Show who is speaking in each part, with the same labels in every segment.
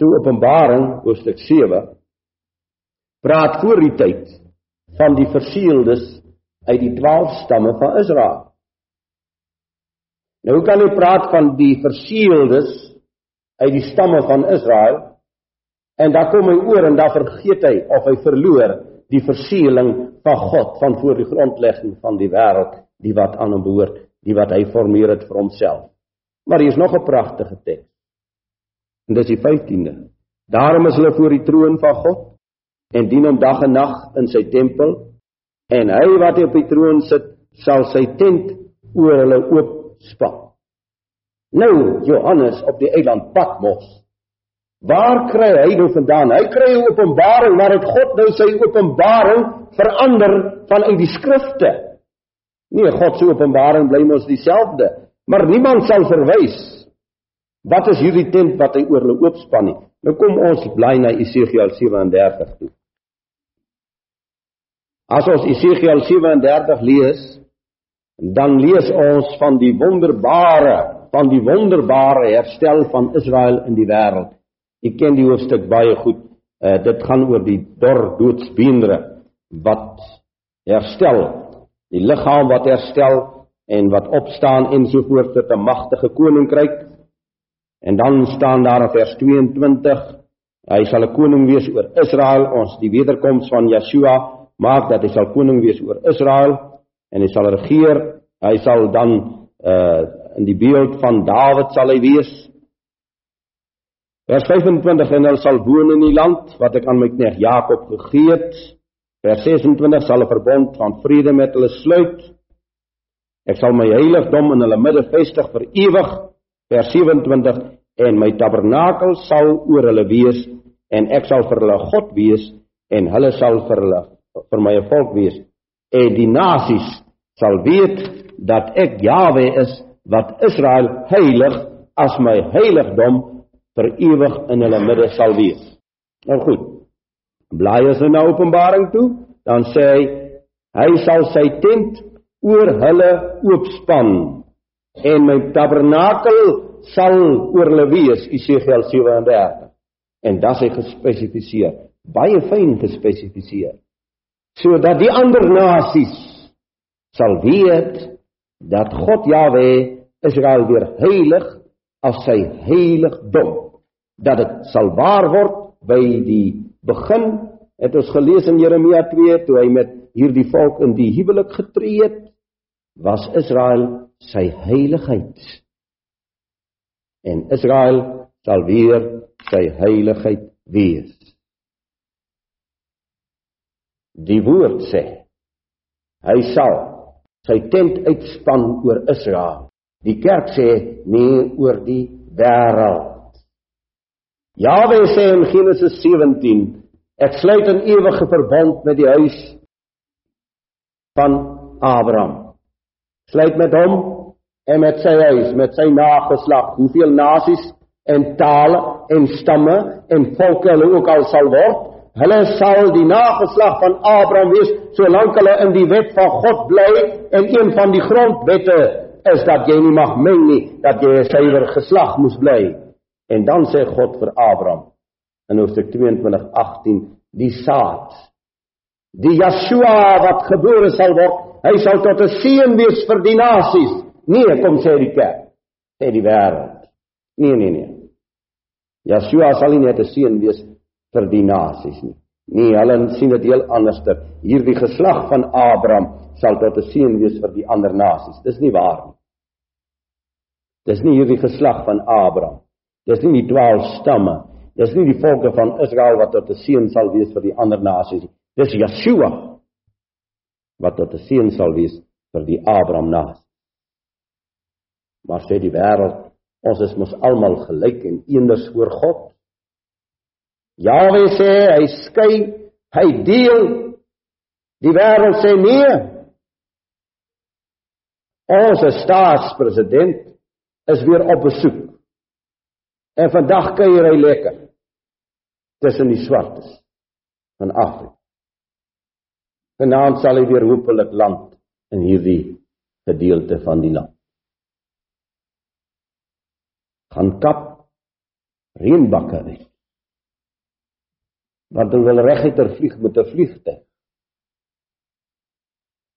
Speaker 1: So Openbaring hoofstuk 7 praat voor die tyd van die verseeldes uit die 12 stamme van Israel. Nou kan jy praat van die verseeldes uit die stamme van Israel en dan kom hy oor en dan vergeet hy of hy verloor die verseeling van God van voor die grondlegging van die wêreld, die wat aan hom behoort, die wat hy formeer het vir homself. Maar hier is nog 'n pragtige teks. En dis die 15de. Daarom is hulle voor die troon van God en dien hom dag en nag in sy tempel en hy wat op die troon sit sal sy tent oor hulle oop span. Nou Johannes op die eiland Patmos. Waar kry hy nou vandaan? Hy kry 'n openbaring, maar het God nou sy openbaring verander vanuit die skrifte? Nee, God se openbaring bly mos dieselfde, maar niemand sal verwys Wat is hierdie tent wat hy oor hulle oopspan nie? Nou kom ons bly na Esegiel 37 toe. As ons Esegiel 37 lees, dan lees ons van die wonderbare, van die wonderbare herstel van Israel in die wêreld. Ek ken die hoofstuk baie goed. Uh, dit gaan oor die dor doodsbeendere wat herstel, die liggaam wat herstel en wat opstaan en so voort tot 'n magtige koninkryk En dan staan daar in vers 22, hy sal 'n koning wees oor Israel, ons die wederkoms van Yeshua maak dat hy sal koning wees oor Israel en hy sal regeer. Hy sal dan uh in die beeld van Dawid sal hy wees. Vers 25 en hy sal woon in die land wat ek aan my knegt Jakob gegee het. Vers 26 sal 'n verbond van vrede met hulle sluit. Ek sal my heiligdom in hulle midde vestig vir ewig vers 27 en my tabernakel sal oor hulle wees en ek sal vir hulle God wees en hulle sal vir hulle vir my volk wees en die nasies sal weet dat ek Jawe is wat Israel heilig as my heiligdom vir ewig in hulle midde sal wees. Nou goed. Blaai as in Openbaring toe, dan sê hy hy sal sy tent oor hulle oopspan en my tabernakel sal oor hulle wees Esegiel 37 en dan hy gespesifiseer baie fyn gespesifiseer. Sodat die ander nasies sal weet dat God Jahwe Israel weer heilig as sy heiligdom dat dit sal waar word by die begin. Het ons gelees in Jeremia 2 toe hy met hierdie volk in die huwelik getree het was Israel sy heiligheid. En Israel sal weer sy heiligheid wees. Die woord sê hy sal sy tent uitspan oor Israel. Die kerk sê nee oor die wêreld. Jawe sê in Genesis 17 ek sluit 'n ewige verbond met die huis van Abraham sluit met hom en met sy huis, met sy nageslag, hoeveel nasies en tale en stamme en volke hulle ook al sal word, hulle sal die nageslag van Abraham wees solank hulle in die wet van God bly en een van die grondwette is dat jy nie mag meng nie, dat jy 'n suiwer geslag moet bly. En dan sê God vir Abraham in Hoofstuk 22:18, die saad, die Yeshua wat gebore sal word hy sal tot 'n seën wees vir die nasies. Nee, kom sê die kerk, sê die wêreld. Nee, nee, nee. Yeshua sal nie net 'n seën wees vir die nasies nie. Nee, hulle sien dit heel anderster. Hierdie geslag van Abraham sal tot 'n seën wees vir die ander nasies. Dis nie waar nie. Dis nie hierdie geslag van Abraham. Dis nie die 12 stamme. Dis nie die volke van Israel wat tot 'n seën sal wees vir die ander nasies nie. Dis Yeshua wat tot 'n seën sal wees vir die Abraham naas. Maar sê die wêreld, ons is mos almal gelyk en eenders voor God. Jahwe sê hy skei, hy deel. Die wêreld sê nee. Ons staatspresident is weer op besoek. En vandag kuier hy lekker tussen die swartes van Afrika. Vanaand sal hy weer hopelik land in hierdie gedeelte van die land. Gaan kap reënbakke uit. Want hulle wil reguiter vlieg met 'n vliegtuig.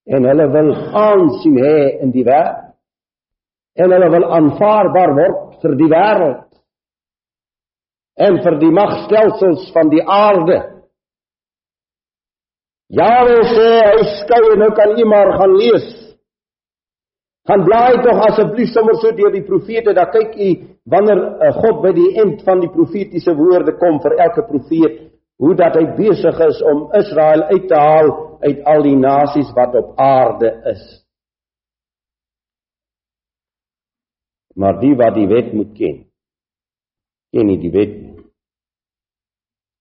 Speaker 1: En hulle wil aansien hê in die wêreld. En hulle wil aanvaarbaar word vir die wêreld. En vir die magstelsels van die aarde. Jawe sê hy skou en nou kan u maar gaan lees. Gaan blaai tog asseblief sommer so deur die profete dat kyk u wanneer uh, God by die eind van die profetiese woorde kom vir elke profeet hoe dat hy besig is om Israel uit te haal uit al die nasies wat op aarde is. Maar die wat die wet moet ken, ken nie die wet nie.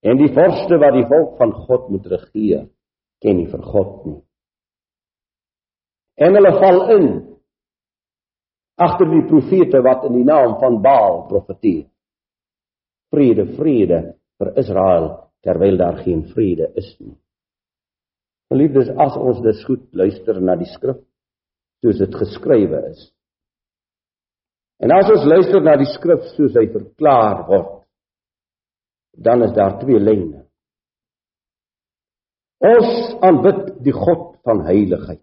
Speaker 1: En die vorste wat die volk van God moet regeer, ken nie vir God nie. En hulle val in agter die profete wat in die naam van Baal profeteer. Vrede, vrede vir Israel terwyl daar geen vrede is nie. Geliefdes, as ons dus goed luister na die skrif soos dit geskrywe is. En as ons luister na die skrif soos hy verklaar word, dan is daar twee lyne. Ons aanbid die God van heiligheid.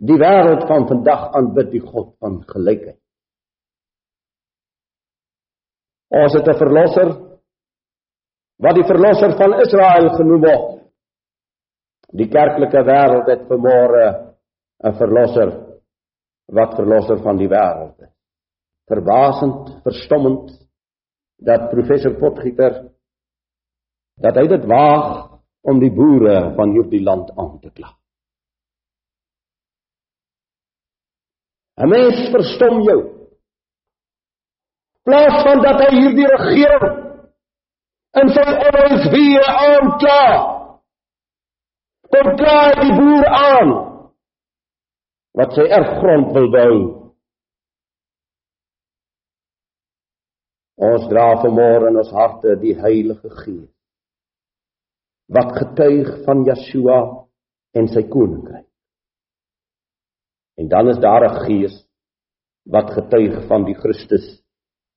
Speaker 1: Die wêreld van vandag aanbid die God van gelykheid. Ons het 'n verlosser wat die verlosser van Israel genoem word. Die kerklike wêreld het vermoere 'n verlosser wat verlosser van die wêreld is. Verbasend, verstommend dat professor Potgieter dat hy dit waag om die boere van hierdie land aan te kla. 'n Mens verstom jou plaas van dat hy hierdie regering in sy ouens weer aankla. Kom klaar die boer aan wat sy erfgrond wil bou. Ons dra vanmôre in ons harte die Heilige Gees wat getuig van Yeshua en sy koninkryk. En dan is daar 'n gees wat getuig van die Christus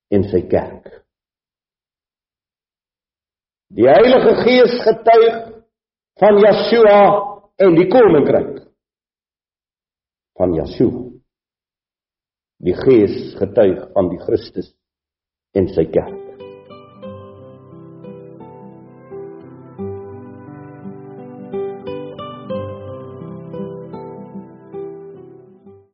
Speaker 1: en sy kerk. Die Heilige Gees getuig van Yeshua en die koninkryk van Yeshua. Die Gees getuig van die Christus en sy kerk.